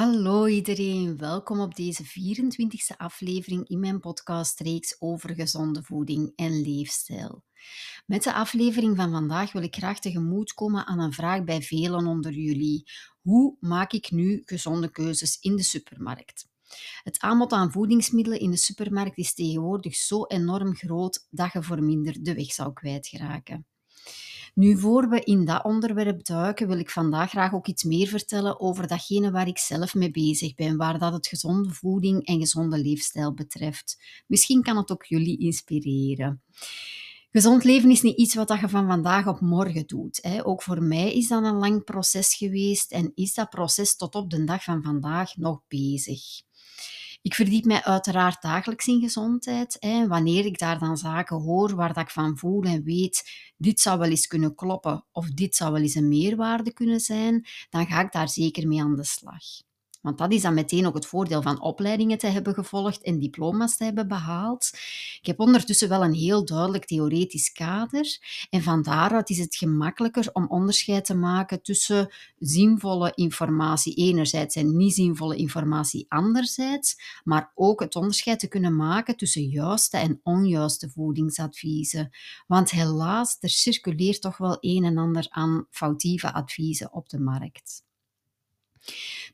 Hallo iedereen, welkom op deze 24e aflevering in mijn podcastreeks over gezonde voeding en leefstijl. Met de aflevering van vandaag wil ik graag tegemoetkomen aan een vraag bij velen onder jullie. Hoe maak ik nu gezonde keuzes in de supermarkt? Het aanbod aan voedingsmiddelen in de supermarkt is tegenwoordig zo enorm groot dat je voor minder de weg zou kwijtraken. Nu, voor we in dat onderwerp duiken, wil ik vandaag graag ook iets meer vertellen over datgene waar ik zelf mee bezig ben, waar dat het gezonde voeding en gezonde leefstijl betreft. Misschien kan het ook jullie inspireren. Gezond leven is niet iets wat je van vandaag op morgen doet. Ook voor mij is dat een lang proces geweest en is dat proces tot op de dag van vandaag nog bezig. Ik verdiep mij uiteraard dagelijks in gezondheid. Hè. Wanneer ik daar dan zaken hoor waar dat ik van voel en weet, dit zou wel eens kunnen kloppen of dit zou wel eens een meerwaarde kunnen zijn, dan ga ik daar zeker mee aan de slag. Want dat is dan meteen ook het voordeel van opleidingen te hebben gevolgd en diploma's te hebben behaald. Ik heb ondertussen wel een heel duidelijk theoretisch kader. En van daaruit is het gemakkelijker om onderscheid te maken tussen zinvolle informatie enerzijds en niet zinvolle informatie anderzijds. Maar ook het onderscheid te kunnen maken tussen juiste en onjuiste voedingsadviezen. Want helaas, er circuleert toch wel een en ander aan foutieve adviezen op de markt.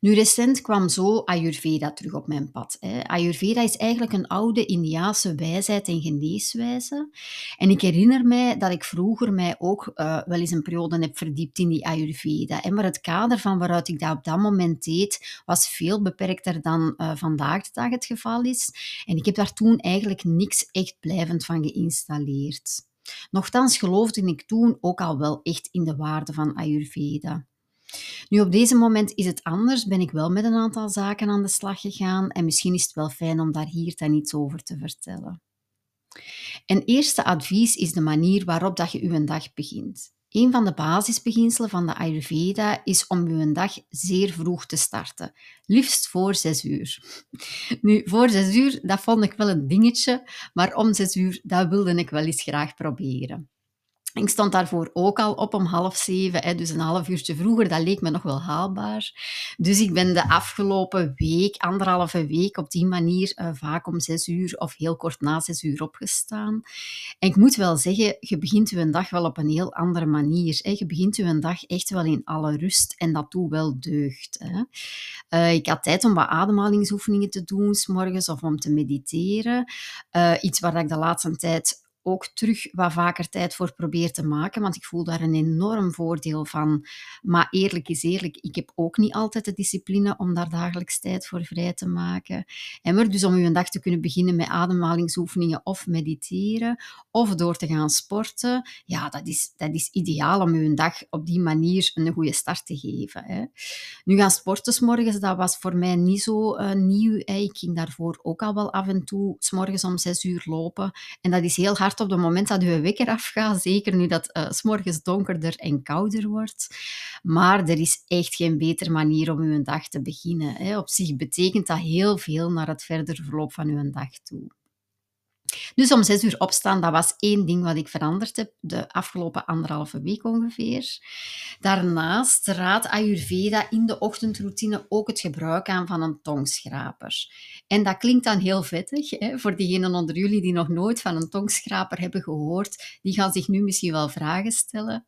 Nu, recent kwam zo Ayurveda terug op mijn pad. Ayurveda is eigenlijk een oude Indiaanse wijsheid en geneeswijze. En ik herinner mij dat ik vroeger mij ook uh, wel eens een periode heb verdiept in die Ayurveda. Maar het kader van waaruit ik dat op dat moment deed, was veel beperkter dan uh, vandaag de dag het geval is. En ik heb daar toen eigenlijk niks echt blijvend van geïnstalleerd. Nochtans geloofde ik toen ook al wel echt in de waarde van Ayurveda. Nu, op deze moment is het anders. Ben ik wel met een aantal zaken aan de slag gegaan en misschien is het wel fijn om daar hier dan iets over te vertellen. Een eerste advies is de manier waarop dat je uw dag begint. Een van de basisbeginselen van de Ayurveda is om uw dag zeer vroeg te starten, liefst voor zes uur. Nu, voor zes uur, dat vond ik wel een dingetje, maar om zes uur, dat wilde ik wel eens graag proberen. Ik stond daarvoor ook al op om half zeven, hè, dus een half uurtje vroeger. Dat leek me nog wel haalbaar. Dus ik ben de afgelopen week, anderhalve week, op die manier uh, vaak om zes uur of heel kort na zes uur opgestaan. En ik moet wel zeggen, je begint je dag wel op een heel andere manier. Je begint je dag echt wel in alle rust en dat doet wel deugd. Hè. Uh, ik had tijd om wat ademhalingsoefeningen te doen, s morgens of om te mediteren. Uh, iets waar ik de laatste tijd ook terug wat vaker tijd voor probeer te maken, want ik voel daar een enorm voordeel van. Maar eerlijk is eerlijk, ik heb ook niet altijd de discipline om daar dagelijks tijd voor vrij te maken. En dus om uw dag te kunnen beginnen met ademhalingsoefeningen of mediteren, of door te gaan sporten, ja, dat is, dat is ideaal om uw dag op die manier een goede start te geven. Hè. Nu gaan sporten s morgens, dat was voor mij niet zo uh, nieuw. Hè. Ik ging daarvoor ook al wel af en toe s om zes uur lopen. En dat is heel hard op het moment dat je wekker afgaat, zeker nu dat uh, s morgens donkerder en kouder wordt. Maar er is echt geen betere manier om uw dag te beginnen. Hè. Op zich betekent dat heel veel naar het verder verloop van uw dag toe. Dus om zes uur opstaan, dat was één ding wat ik veranderd heb de afgelopen anderhalve week ongeveer. Daarnaast raadt Ayurveda in de ochtendroutine ook het gebruik aan van een tongschraper. En dat klinkt dan heel vettig. Hè? Voor diegenen onder jullie die nog nooit van een tongschraper hebben gehoord, die gaan zich nu misschien wel vragen stellen.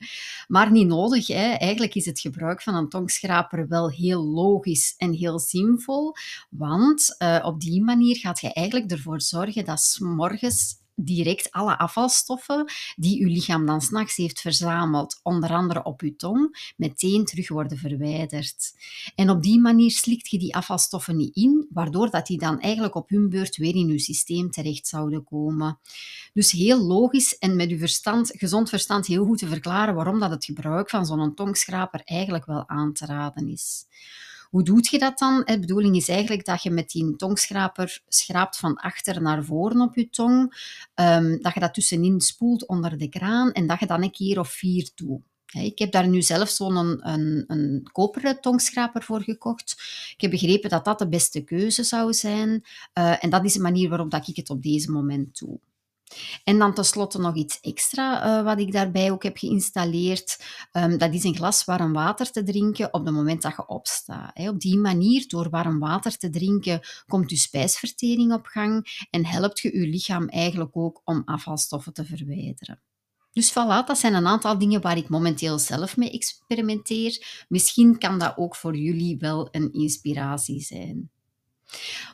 Maar niet nodig. Hè? Eigenlijk is het gebruik van een tongschraper wel heel logisch en heel zinvol. Want uh, op die manier gaat je eigenlijk ervoor zorgen dat s'morgens direct alle afvalstoffen die uw lichaam dan s'nachts heeft verzameld, onder andere op uw tong, meteen terug worden verwijderd. En op die manier slikt je die afvalstoffen niet in, waardoor dat die dan eigenlijk op hun beurt weer in uw systeem terecht zouden komen. Dus heel logisch en met uw verstand, gezond verstand heel goed te verklaren waarom dat het gebruik van zo'n tongschraper eigenlijk wel aan te raden is. Hoe doet je dat dan? De bedoeling is eigenlijk dat je met die tongschraper schraapt van achter naar voren op je tong, um, dat je dat tussenin spoelt onder de kraan en dat je dan een keer of vier doet. Ik heb daar nu zelf zo'n een, een, koperen tongschraper voor gekocht. Ik heb begrepen dat dat de beste keuze zou zijn. Uh, en dat is de manier waarop dat ik het op deze moment doe. En dan tenslotte nog iets extra uh, wat ik daarbij ook heb geïnstalleerd. Um, dat is een glas warm water te drinken op het moment dat je opstaat. Op die manier, door warm water te drinken, komt je spijsvertering op gang en helpt je je lichaam eigenlijk ook om afvalstoffen te verwijderen. Dus voilà, dat zijn een aantal dingen waar ik momenteel zelf mee experimenteer. Misschien kan dat ook voor jullie wel een inspiratie zijn.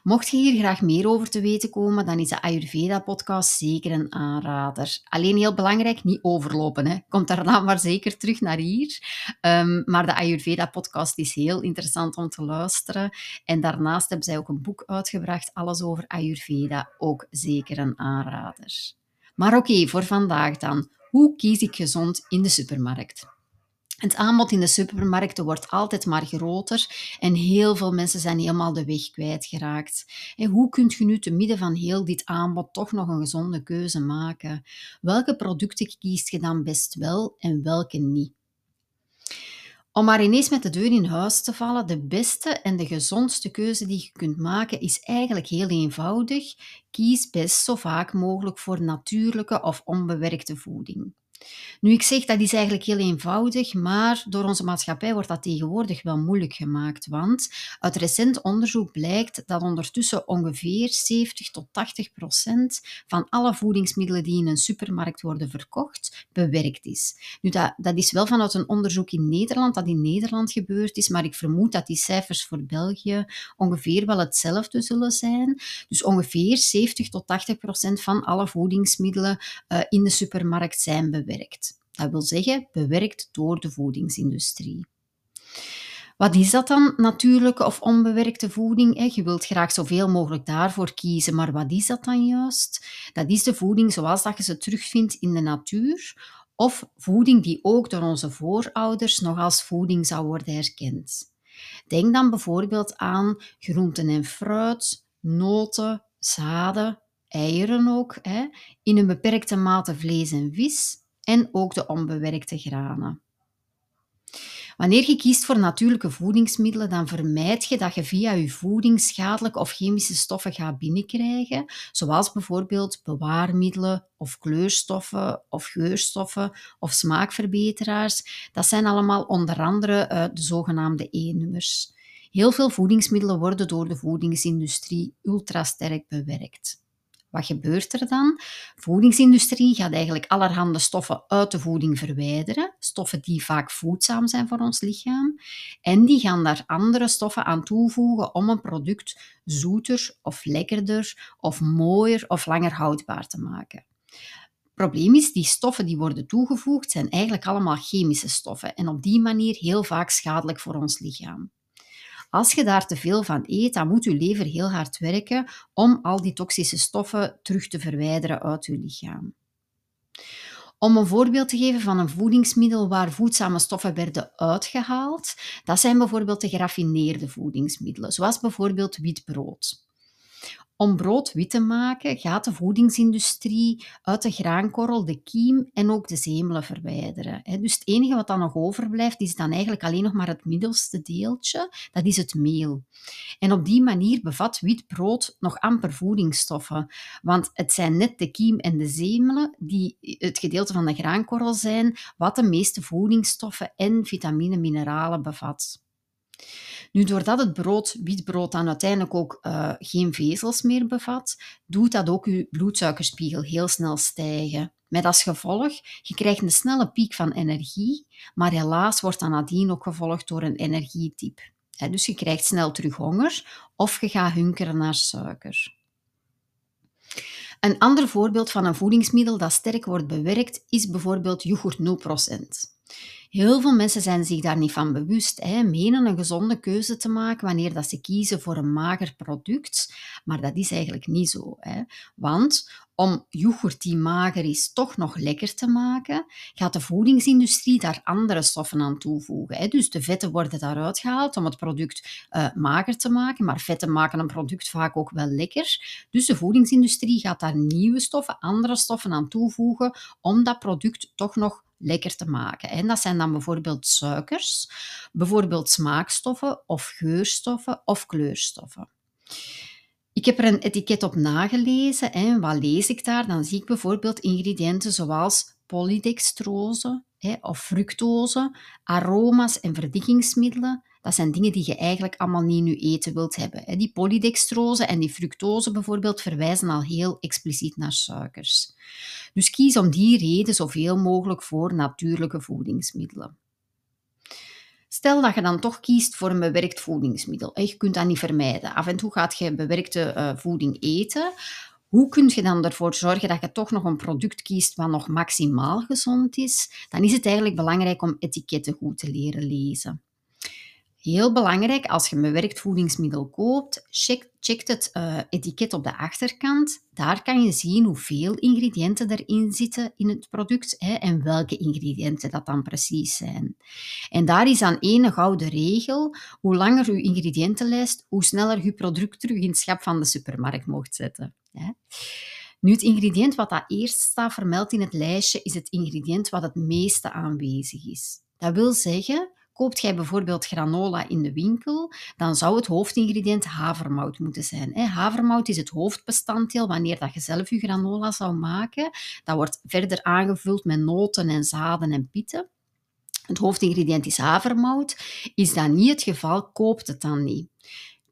Mocht je hier graag meer over te weten komen, dan is de Ayurveda-podcast zeker een aanrader. Alleen heel belangrijk, niet overlopen. Hè. Komt daarna maar zeker terug naar hier. Um, maar de Ayurveda-podcast is heel interessant om te luisteren. En daarnaast hebben zij ook een boek uitgebracht, Alles over Ayurveda, ook zeker een aanrader. Maar oké, voor vandaag dan. Hoe kies ik gezond in de supermarkt? Het aanbod in de supermarkten wordt altijd maar groter en heel veel mensen zijn helemaal de weg kwijtgeraakt. En hoe kunt je nu te midden van heel dit aanbod toch nog een gezonde keuze maken? Welke producten kiest je dan best wel en welke niet? Om maar ineens met de deur in huis te vallen, de beste en de gezondste keuze die je kunt maken is eigenlijk heel eenvoudig. Kies best zo vaak mogelijk voor natuurlijke of onbewerkte voeding. Nu, ik zeg dat is eigenlijk heel eenvoudig, maar door onze maatschappij wordt dat tegenwoordig wel moeilijk gemaakt. Want uit recent onderzoek blijkt dat ondertussen ongeveer 70 tot 80 procent van alle voedingsmiddelen die in een supermarkt worden verkocht, bewerkt is. Nu, dat, dat is wel vanuit een onderzoek in Nederland, dat in Nederland gebeurd is, maar ik vermoed dat die cijfers voor België ongeveer wel hetzelfde zullen zijn. Dus ongeveer 70 tot 80 procent van alle voedingsmiddelen uh, in de supermarkt zijn bewerkt. Dat wil zeggen, bewerkt door de voedingsindustrie. Wat is dat dan, natuurlijke of onbewerkte voeding? Je wilt graag zoveel mogelijk daarvoor kiezen, maar wat is dat dan juist? Dat is de voeding zoals dat je ze terugvindt in de natuur, of voeding die ook door onze voorouders nog als voeding zou worden erkend. Denk dan bijvoorbeeld aan groenten en fruit, noten, zaden, eieren ook, in een beperkte mate vlees en vis, en ook de onbewerkte granen. Wanneer je kiest voor natuurlijke voedingsmiddelen, dan vermijd je dat je via je voeding schadelijke of chemische stoffen gaat binnenkrijgen, zoals bijvoorbeeld bewaarmiddelen of kleurstoffen of geurstoffen of smaakverbeteraars. Dat zijn allemaal onder andere uh, de zogenaamde E-nummers. Heel veel voedingsmiddelen worden door de voedingsindustrie ultrasterk bewerkt. Wat gebeurt er dan? Voedingsindustrie gaat eigenlijk allerhande stoffen uit de voeding verwijderen, stoffen die vaak voedzaam zijn voor ons lichaam, en die gaan daar andere stoffen aan toevoegen om een product zoeter of lekkerder of mooier of langer houdbaar te maken. Probleem is, die stoffen die worden toegevoegd zijn eigenlijk allemaal chemische stoffen en op die manier heel vaak schadelijk voor ons lichaam. Als je daar te veel van eet, dan moet je lever heel hard werken om al die toxische stoffen terug te verwijderen uit je lichaam. Om een voorbeeld te geven van een voedingsmiddel waar voedzame stoffen werden uitgehaald, dat zijn bijvoorbeeld de geraffineerde voedingsmiddelen, zoals bijvoorbeeld wit brood. Om brood wit te maken gaat de voedingsindustrie uit de graankorrel de kiem en ook de zemelen verwijderen. Dus het enige wat dan nog overblijft, is dan eigenlijk alleen nog maar het middelste deeltje, dat is het meel. En op die manier bevat wit brood nog amper voedingsstoffen, want het zijn net de kiem en de zemelen die het gedeelte van de graankorrel zijn, wat de meeste voedingsstoffen en vitamine mineralen bevat. Nu, doordat het brood, witbrood dan uiteindelijk ook uh, geen vezels meer bevat, doet dat ook je bloedsuikerspiegel heel snel stijgen. Met als gevolg, je krijgt een snelle piek van energie, maar helaas wordt dat nadien ook gevolgd door een energietype. Dus je krijgt snel terug honger of je gaat hunkeren naar suiker. Een ander voorbeeld van een voedingsmiddel dat sterk wordt bewerkt is bijvoorbeeld yoghurt 0%. Heel veel mensen zijn zich daar niet van bewust, hè, menen een gezonde keuze te maken wanneer dat ze kiezen voor een mager product, maar dat is eigenlijk niet zo. Hè. Want om yoghurt die mager is toch nog lekker te maken, gaat de voedingsindustrie daar andere stoffen aan toevoegen. Hè. Dus de vetten worden daaruit gehaald om het product uh, mager te maken, maar vetten maken een product vaak ook wel lekker. Dus de voedingsindustrie gaat daar nieuwe stoffen, andere stoffen aan toevoegen om dat product toch nog lekker te maken. En dat zijn dan bijvoorbeeld suikers, bijvoorbeeld smaakstoffen of geurstoffen of kleurstoffen. Ik heb er een etiket op nagelezen. En wat lees ik daar? Dan zie ik bijvoorbeeld ingrediënten zoals polydextrose of fructose, aroma's en verdikkingsmiddelen. Dat zijn dingen die je eigenlijk allemaal niet je eten wilt hebben. Die polydextrose en die fructose bijvoorbeeld verwijzen al heel expliciet naar suikers. Dus kies om die reden zoveel mogelijk voor natuurlijke voedingsmiddelen. Stel dat je dan toch kiest voor een bewerkt voedingsmiddel. Je kunt dat niet vermijden. Af en toe gaat je bewerkte eh, voeding eten. Hoe kun je dan ervoor zorgen dat je toch nog een product kiest wat nog maximaal gezond is? Dan is het eigenlijk belangrijk om etiketten goed te leren lezen. Heel belangrijk, als je een bewerkt voedingsmiddel koopt, check, check het uh, etiket op de achterkant. Daar kan je zien hoeveel ingrediënten erin zitten in het product hè, en welke ingrediënten dat dan precies zijn. En daar is aan één gouden regel. Hoe langer je ingrediëntenlijst, hoe sneller je product terug in het schap van de supermarkt mocht zetten. Hè. Nu, het ingrediënt wat dat eerst staat vermeld in het lijstje, is het ingrediënt wat het meeste aanwezig is. Dat wil zeggen, Koopt jij bijvoorbeeld granola in de winkel, dan zou het hoofdingrediënt havermout moeten zijn. Havermout is het hoofdbestanddeel wanneer dat je zelf je granola zou maken. Dat wordt verder aangevuld met noten en zaden en pieten. Het hoofdingrediënt is havermout. Is dat niet het geval, koopt het dan niet.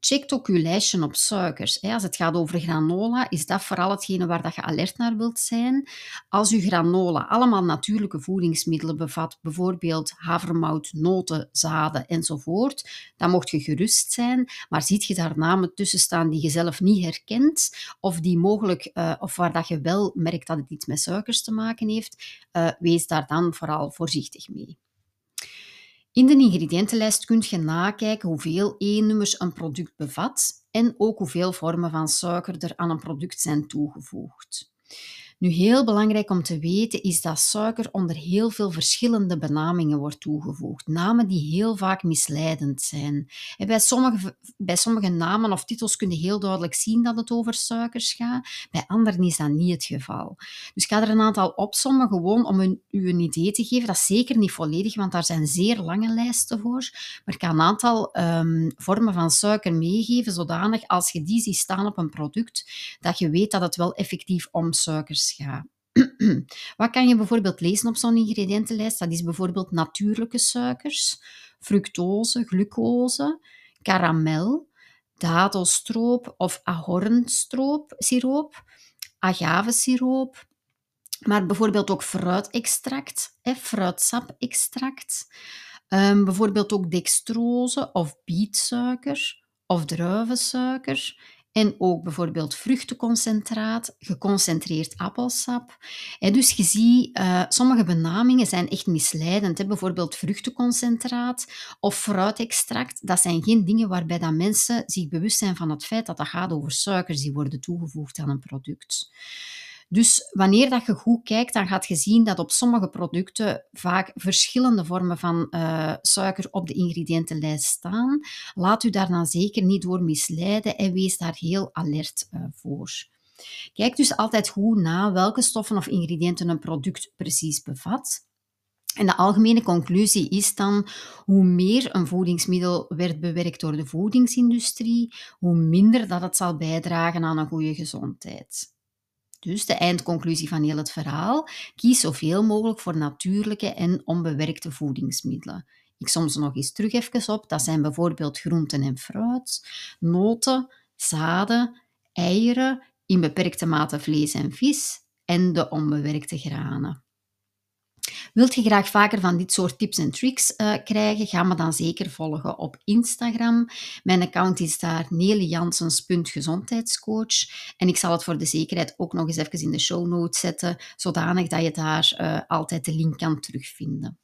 Check ook je lijstje op suikers. Als het gaat over granola, is dat vooral hetgene waar dat je alert naar wilt zijn. Als je granola allemaal natuurlijke voedingsmiddelen bevat, bijvoorbeeld havermout, noten, zaden enzovoort, dan mocht je gerust zijn. Maar ziet je daar namen tussen staan die je zelf niet herkent, of die mogelijk, uh, of waar dat je wel merkt dat het iets met suikers te maken heeft, uh, wees daar dan vooral voorzichtig mee. In de ingrediëntenlijst kunt je nakijken hoeveel E-nummers een product bevat en ook hoeveel vormen van suiker er aan een product zijn toegevoegd. Nu, heel belangrijk om te weten is dat suiker onder heel veel verschillende benamingen wordt toegevoegd. Namen die heel vaak misleidend zijn. Bij, sommige, bij sommige namen of titels kun je heel duidelijk zien dat het over suikers gaat. Bij anderen is dat niet het geval. Dus ik ga er een aantal opsommen, gewoon om u een idee te geven. Dat is zeker niet volledig, want daar zijn zeer lange lijsten voor. Maar ik kan een aantal um, vormen van suiker meegeven, zodanig als je die ziet staan op een product, dat je weet dat het wel effectief om suikers Wat kan je bijvoorbeeld lezen op zo'n ingrediëntenlijst? Dat is bijvoorbeeld natuurlijke suikers, fructose, glucose, karamel, dadelstroop of ahornstroop-siroop, agavesiroop, maar bijvoorbeeld ook fruitextract, fruitsapextract, um, bijvoorbeeld ook dextrose of bietsuiker of druivensuiker en ook bijvoorbeeld vruchtenconcentraat, geconcentreerd appelsap. dus je ziet, uh, sommige benamingen zijn echt misleidend. Bijvoorbeeld vruchtenconcentraat of fruitextract. Dat zijn geen dingen waarbij dat mensen zich bewust zijn van het feit dat dat gaat over suikers die worden toegevoegd aan een product. Dus wanneer dat je goed kijkt, dan gaat je zien dat op sommige producten vaak verschillende vormen van uh, suiker op de ingrediëntenlijst staan. Laat u daar dan zeker niet door misleiden en wees daar heel alert uh, voor. Kijk dus altijd goed na welke stoffen of ingrediënten een product precies bevat. En de algemene conclusie is dan, hoe meer een voedingsmiddel werd bewerkt door de voedingsindustrie, hoe minder dat het zal bijdragen aan een goede gezondheid. Dus de eindconclusie van heel het verhaal: kies zoveel mogelijk voor natuurlijke en onbewerkte voedingsmiddelen. Ik som ze nog eens terug even op. Dat zijn bijvoorbeeld groenten en fruit, noten, zaden, eieren, in beperkte mate vlees en vis en de onbewerkte granen. Wilt je graag vaker van dit soort tips en tricks uh, krijgen? Ga me dan zeker volgen op Instagram. Mijn account is daar nelejansens.gezondheidscoach. En ik zal het voor de zekerheid ook nog eens even in de show notes zetten, zodanig dat je daar uh, altijd de link kan terugvinden.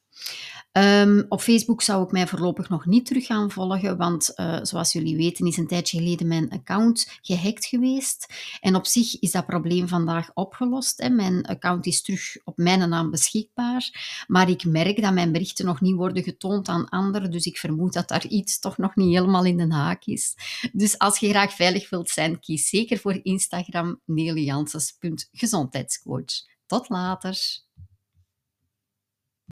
Um, op Facebook zou ik mij voorlopig nog niet terug gaan volgen, want uh, zoals jullie weten is een tijdje geleden mijn account gehackt geweest. En op zich is dat probleem vandaag opgelost. Hè. Mijn account is terug op mijn naam beschikbaar, maar ik merk dat mijn berichten nog niet worden getoond aan anderen, dus ik vermoed dat daar iets toch nog niet helemaal in de haak is. Dus als je graag veilig wilt zijn, kies zeker voor Instagram nelijanses.gezondheidscoach. Tot later!